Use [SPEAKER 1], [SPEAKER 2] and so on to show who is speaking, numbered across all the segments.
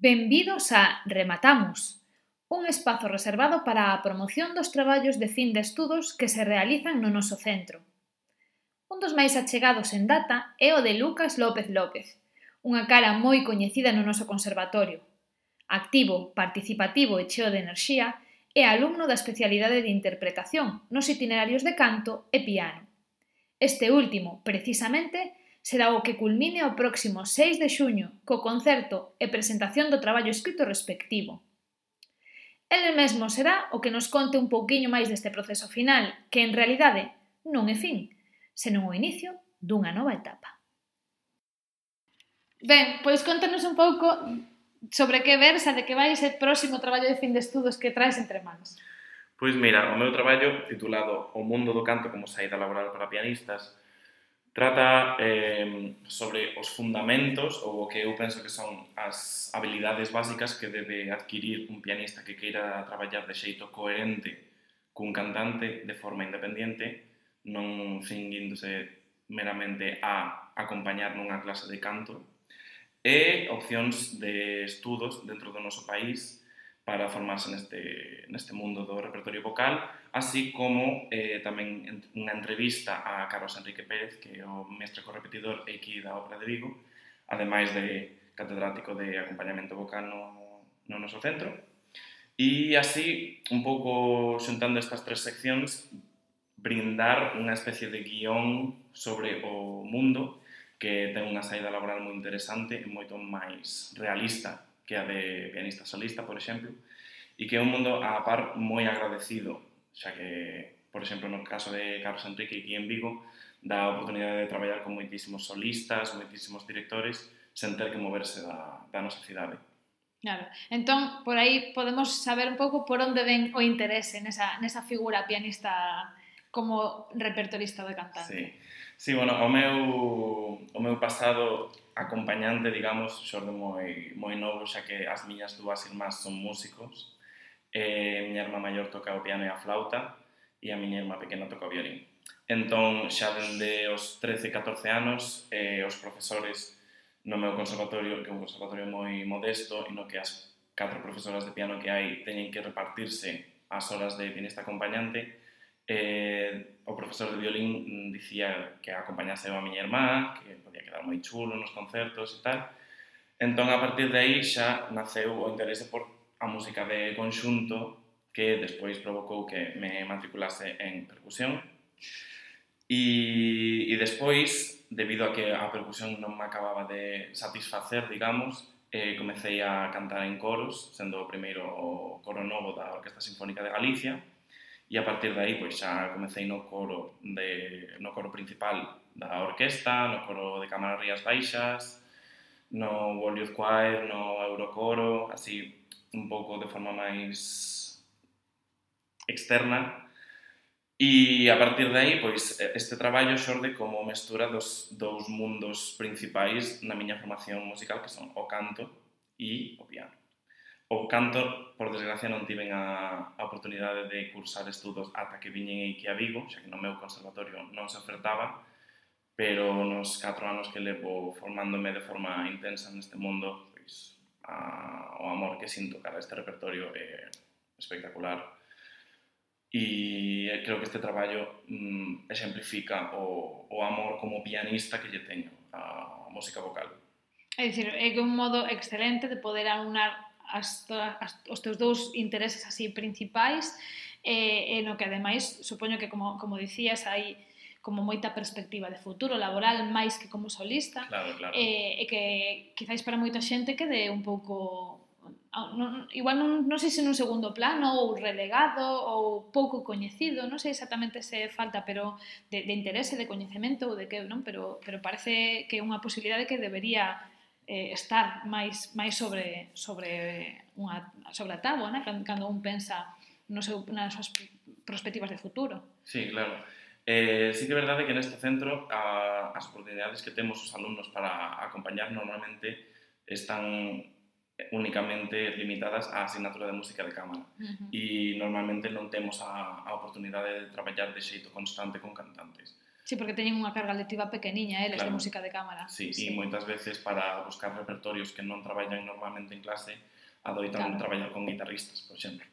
[SPEAKER 1] Benvidos a Rematamos, un espazo reservado para a promoción dos traballos de fin de estudos que se realizan no noso centro. Un dos máis achegados en data é o de Lucas López López, unha cara moi coñecida no noso conservatorio. Activo, participativo e cheo de enerxía, é alumno da especialidade de interpretación nos itinerarios de canto e piano. Este último, precisamente, será o que culmine o próximo 6 de xuño co concerto e presentación do traballo escrito respectivo. El mesmo será o que nos conte un pouquiño máis deste proceso final, que en realidade non é fin, senón o inicio dunha nova etapa. Ben, pois contanos un pouco sobre que versa, de que vai ese próximo traballo de fin de estudos que traes entre mans.
[SPEAKER 2] Pois mira, o meu traballo titulado O mundo do canto como saída laboral para pianistas trata eh, sobre os fundamentos ou o que eu penso que son as habilidades básicas que debe adquirir un pianista que queira traballar de xeito coherente cun cantante de forma independente, non cinguíndose meramente a acompañar nunha clase de canto, e opcións de estudos dentro do noso país para formarse neste, neste mundo do repertorio vocal, así como eh, tamén unha entrevista a Carlos Enrique Pérez, que é o mestre correpetidor e aquí da Obra de Vigo, ademais de catedrático de acompañamento vocal no, no noso centro. E así, un pouco xuntando estas tres seccións, brindar unha especie de guión sobre o mundo que ten unha saída laboral moi interesante e moito máis realista que a de pianista solista, por exemplo, e que é un mundo a par moi agradecido, xa que, por exemplo, no caso de Carlos Enrique aquí en Vigo, dá a oportunidade de traballar con moitísimos solistas, moitísimos directores, sen ter que moverse da, da nosa cidade.
[SPEAKER 1] Claro. Entón, por aí podemos saber un pouco por onde ven o interese nesa, nesa figura pianista como repertorista de cantante.
[SPEAKER 2] Sí, sí bueno, o meu, o meu pasado acompañante, digamos, xorde moi, moi novo, xa que as miñas dúas irmás son músicos. Eh, miña irmá maior toca o piano e a flauta e a miña irmá pequena toca o violín. Entón, xa dende os 13, 14 anos, eh, os profesores no meu conservatorio, que é un conservatorio moi modesto, e no que as catro profesoras de piano que hai teñen que repartirse as horas de pianista acompañante, eh, o profesor de violín dicía que acompañase a miña irmá, que era moi chulo nos concertos e tal. Entón, a partir de aí xa naceu o interese por a música de conxunto que despois provocou que me matriculase en percusión. E, e despois, debido a que a percusión non me acababa de satisfacer, digamos, eh, comecei a cantar en coros, sendo o primeiro o coro novo da Orquesta Sinfónica de Galicia, E a partir de aí, pois, xa comecei no coro, de, no coro principal da orquesta, no coro de Cámara Rías Baixas, no World Youth Choir, no Eurocoro, así un pouco de forma máis externa. E a partir de aí, pois, este traballo xorde como mestura dos dous mundos principais na miña formación musical, que son o canto e o piano o canto, por desgracia, non tiven a, a oportunidade de cursar estudos ata que viñen aquí a Vigo, xa que no meu conservatorio non se ofertaba, pero nos 4 anos que levo formándome de forma intensa neste mundo, pois, a, o amor que sinto cara a este repertorio é espectacular. E eh, creo que este traballo mm, exemplifica o, o amor como pianista que lle teño a música vocal.
[SPEAKER 1] É dicir, é que un modo excelente de poder aunar as, as, os teus dous intereses así principais e, e no que ademais supoño que como, como dicías hai como moita perspectiva de futuro laboral máis que como solista
[SPEAKER 2] claro, claro.
[SPEAKER 1] E, e que quizáis para moita xente quede un pouco ah, non, igual non, non sei se nun segundo plano ou relegado ou pouco coñecido, non sei exactamente se falta pero de, de interese, de coñecemento ou de que, non? Pero, pero parece que é unha posibilidade que debería eh, estar máis, máis sobre, sobre, unha, sobre a táboa, né? cando un pensa no seu, nas súas perspectivas de futuro.
[SPEAKER 2] Sí, claro. Eh, sí que é verdade que neste centro a, as oportunidades que temos os alumnos para acompañar normalmente están únicamente limitadas á asignatura de música de cámara uh -huh. e normalmente non temos a, a oportunidade de traballar de xeito constante con cantantes.
[SPEAKER 1] Sí, porque teñen unha carga lectiva pequeniña, eh, eles
[SPEAKER 2] claro.
[SPEAKER 1] de música de cámara.
[SPEAKER 2] Sí, sí. e moitas veces para buscar repertorios que non traballan normalmente en clase, adoitan
[SPEAKER 1] claro.
[SPEAKER 2] traballar con guitarristas, por exemplo.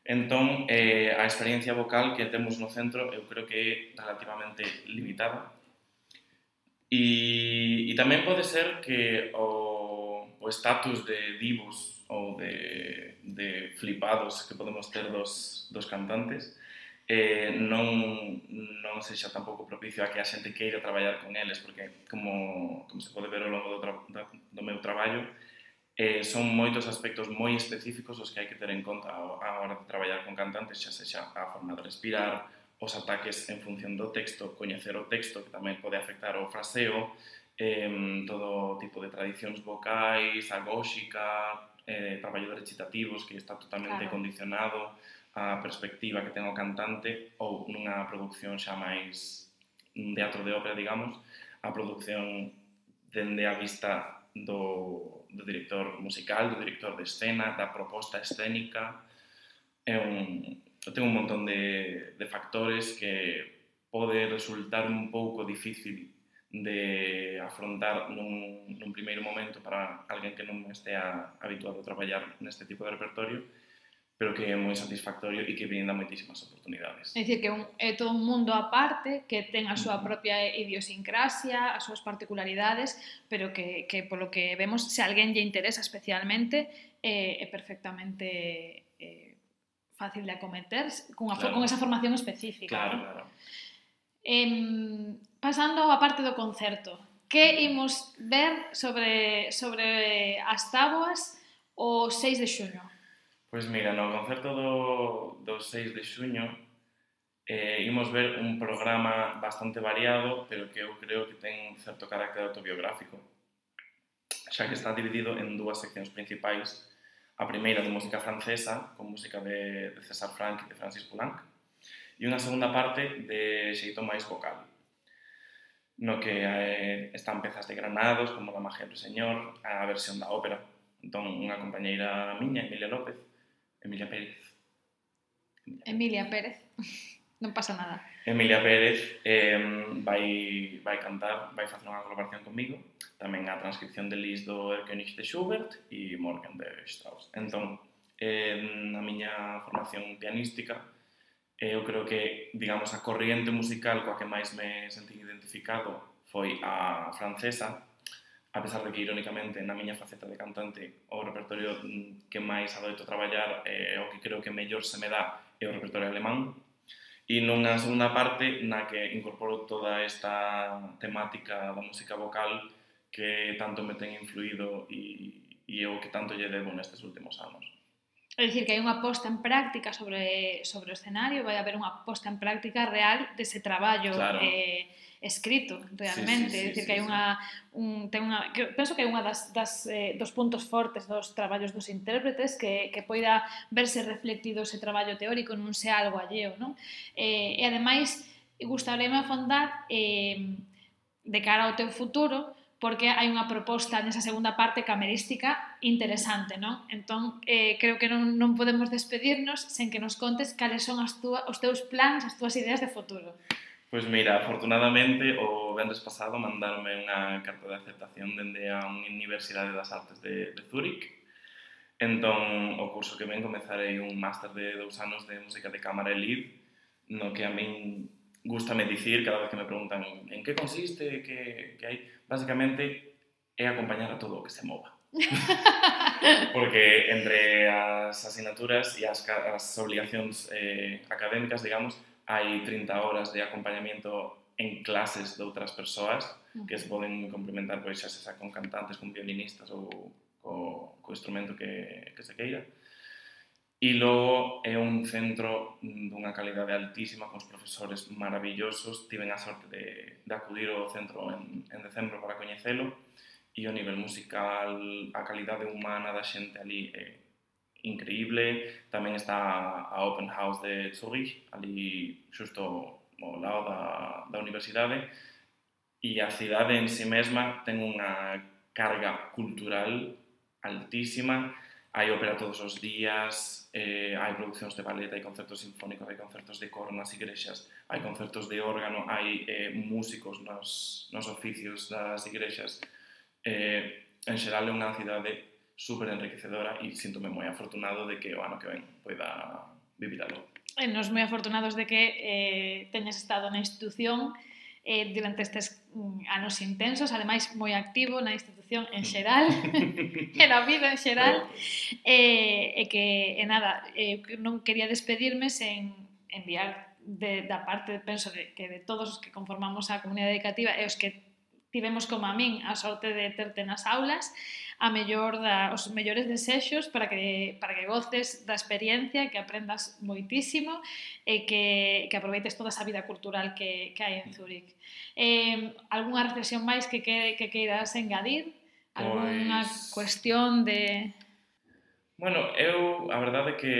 [SPEAKER 2] Entón, eh, a experiencia vocal que temos no centro eu creo que é relativamente limitada. E, e tamén pode ser que o, o estatus de divos ou de, de flipados que podemos ter dos, dos cantantes eh, non, non sexa tampouco propicio a que a xente queira traballar con eles, porque como, como se pode ver ao longo do, tra da, do meu traballo, eh, son moitos aspectos moi específicos os que hai que ter en conta a hora de traballar con cantantes, xa sexa a forma de respirar, os ataques en función do texto, coñecer o texto, que tamén pode afectar o fraseo, eh, todo tipo de tradicións vocais, a góxica, eh, traballo de recitativos, que está totalmente
[SPEAKER 1] claro.
[SPEAKER 2] condicionado, a perspectiva que ten o cantante ou nunha produción xa máis un teatro de ópera, digamos, a produción dende a vista do, do director musical, do director de escena, da proposta escénica. É un, ten un montón de, de factores que pode resultar un pouco difícil de afrontar nun, nun primeiro momento para alguén que non estea habituado a traballar neste tipo de repertorio, pero que é moi satisfactorio e que brinda moitísimas oportunidades.
[SPEAKER 1] É dicir, que un, é todo un mundo aparte, que ten a súa propia idiosincrasia, as súas particularidades, pero que, que polo que vemos, se alguén lle interesa especialmente, eh, é perfectamente eh, fácil de acometer cunha,
[SPEAKER 2] claro.
[SPEAKER 1] con esa formación específica.
[SPEAKER 2] Claro,
[SPEAKER 1] ¿no?
[SPEAKER 2] claro.
[SPEAKER 1] Eh, pasando á parte do concerto, que imos ver sobre, sobre as táboas o 6 de xuño?
[SPEAKER 2] Pois mira, no concerto do, do 6 de xuño eh, imos ver un programa bastante variado, pero que eu creo que ten un certo carácter autobiográfico, xa que está dividido en dúas seccións principais. A primeira de música francesa, con música de, de César Franck e de Francis Poulenc, e unha segunda parte de xeito máis vocal, no que eh, están pezas de Granados, como La magia do señor, a versión da ópera, entón unha compañeira miña, Emilia López, Emilia Pérez.
[SPEAKER 1] Emilia Pérez. non pasa nada.
[SPEAKER 2] Emilia Pérez eh, vai, vai cantar, vai facer unha colaboración comigo, tamén a transcripción de Lis do Erkenich de Schubert e Morgan de Strauss. Entón, eh, a miña formación pianística, eh, eu creo que, digamos, a corriente musical coa que máis me senti identificado foi a francesa, a pesar de que irónicamente na miña faceta de cantante o repertorio mm, que máis adoito traballar é eh, o que creo que mellor se me dá é o repertorio alemán e nunha segunda parte na que incorporo toda esta temática da música vocal que tanto me ten influído e, e o que tanto lle debo nestes últimos anos.
[SPEAKER 1] É dicir, que hai unha posta en práctica sobre, sobre o escenario, vai haber unha posta en práctica real dese traballo
[SPEAKER 2] claro.
[SPEAKER 1] eh, escrito realmente,
[SPEAKER 2] sí, sí, sí,
[SPEAKER 1] é dicir que hai unha un, ten unha que, penso que é unha das, das eh, dos puntos fortes dos traballos dos intérpretes que, que poida verse reflectido ese traballo teórico nun sea algo alleo, non? Eh, e ademais gustaríame afondar eh, de cara ao teu futuro, porque hai unha proposta nesa segunda parte camerística interesante, non? Entón, eh, creo que non, non podemos despedirnos sen que nos contes cales son as túa, os teus plans, as túas ideas de futuro.
[SPEAKER 2] Pois mira, afortunadamente o venres pasado mandarme unha carta de aceptación dende a unha Universidade das Artes de, de Zúrich. Entón, o curso que ven comezarei un máster de dous anos de música de cámara e lead, no que a min gustame dicir cada vez que me preguntan en que consiste, que, que hai... Básicamente, é acompañar a todo o que se mova. Porque entre as asignaturas e as, as obligacións eh, académicas, digamos, hai 30 horas de acompañamento en clases de outras persoas que se poden complementar pois xa sexa con cantantes, con violinistas ou co, co instrumento que, que se queira. E logo é un centro dunha calidade altísima, cos profesores maravillosos. Tiven a sorte de, de acudir ao centro en, en decembro para coñecelo. E o nivel musical, a calidade humana da xente ali é eh, increíble. Tamén está a Open House de Zurich, ali xusto ao lado da, da universidade, e a cidade en si sí mesma ten unha carga cultural altísima, hai ópera todos os días, eh, hai produccións de ballet, hai concertos sinfónicos, hai concertos de coro nas igrexas, hai concertos de órgano, hai eh, músicos nos, nos oficios das igrexas. Eh, en xeral é unha cidade super enriquecedora e sinto-me moi afortunado de que o ano que ven poida vivir algo.
[SPEAKER 1] E nos moi afortunados de que eh, teñas estado na institución eh, durante estes anos mm, intensos, ademais moi activo na institución en xeral, e na vida en xeral, eh, e que, e nada, eh, non quería despedirme sen enviar de, da parte, penso, de, que de todos os que conformamos a comunidade educativa e os que tivemos como a min a sorte de terte nas aulas, a mellor da, os mellores desexos para que, para que goces da experiencia, que aprendas moitísimo e que, que aproveites toda esa vida cultural que, que hai en mm. Zúrich. Eh, algunha reflexión máis que, que, que queiras engadir? alguna pues... cuestión de...
[SPEAKER 2] Bueno, eu a verdade é que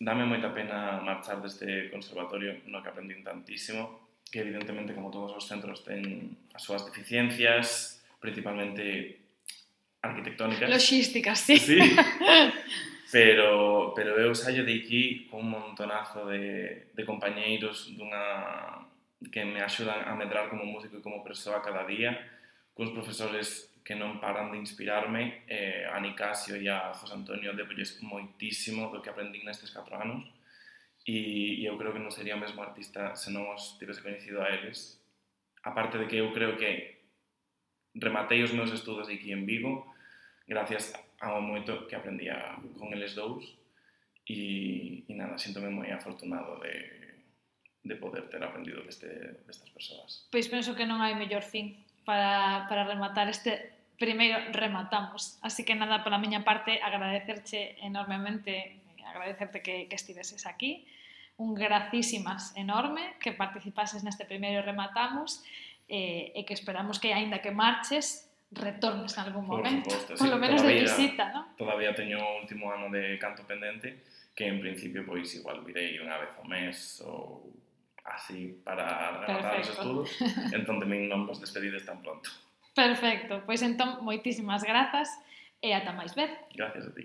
[SPEAKER 2] dame moita pena marchar deste conservatorio no que aprendín tantísimo que evidentemente como todos os centros ten as súas deficiencias, principalmente arquitectónicas.
[SPEAKER 1] Logísticas, sí.
[SPEAKER 2] sí. Pero, pero eu saio de aquí con un montonazo de, de compañeiros dunha, que me axudan a medrar como músico e como persoa cada día, cuns profesores que non paran de inspirarme, eh, a Nicasio e a José Antonio debolles moitísimo do que aprendín nestes 4 anos e, e eu creo que non sería o mesmo artista se non os tivese coñecido a eles. A parte de que eu creo que rematei os meus estudos aquí en Vigo gracias ao moito que aprendía con eles dous e, e nada, sinto-me moi afortunado de, de poder ter aprendido deste, destas persoas.
[SPEAKER 1] Pois penso que non hai mellor fin para, para rematar este primeiro rematamos. Así que nada, pola miña parte, agradecerche enormemente agradecerte que, que estiveses aquí. Un gracísimas enorme que participases neste primeiro rematamos eh, e que esperamos que, aínda que marches, retornes en algún momento, por supuesto, sí. menos todavía, de visita, ¿no?
[SPEAKER 2] Todavía teño o último ano de canto pendente, que en principio pois igual virei unha vez ao mes ou así para rematar os estudos, entón tamén non vos despedides tan pronto.
[SPEAKER 1] Perfecto, pois entón moitísimas grazas e ata máis ver.
[SPEAKER 2] Gracias a ti.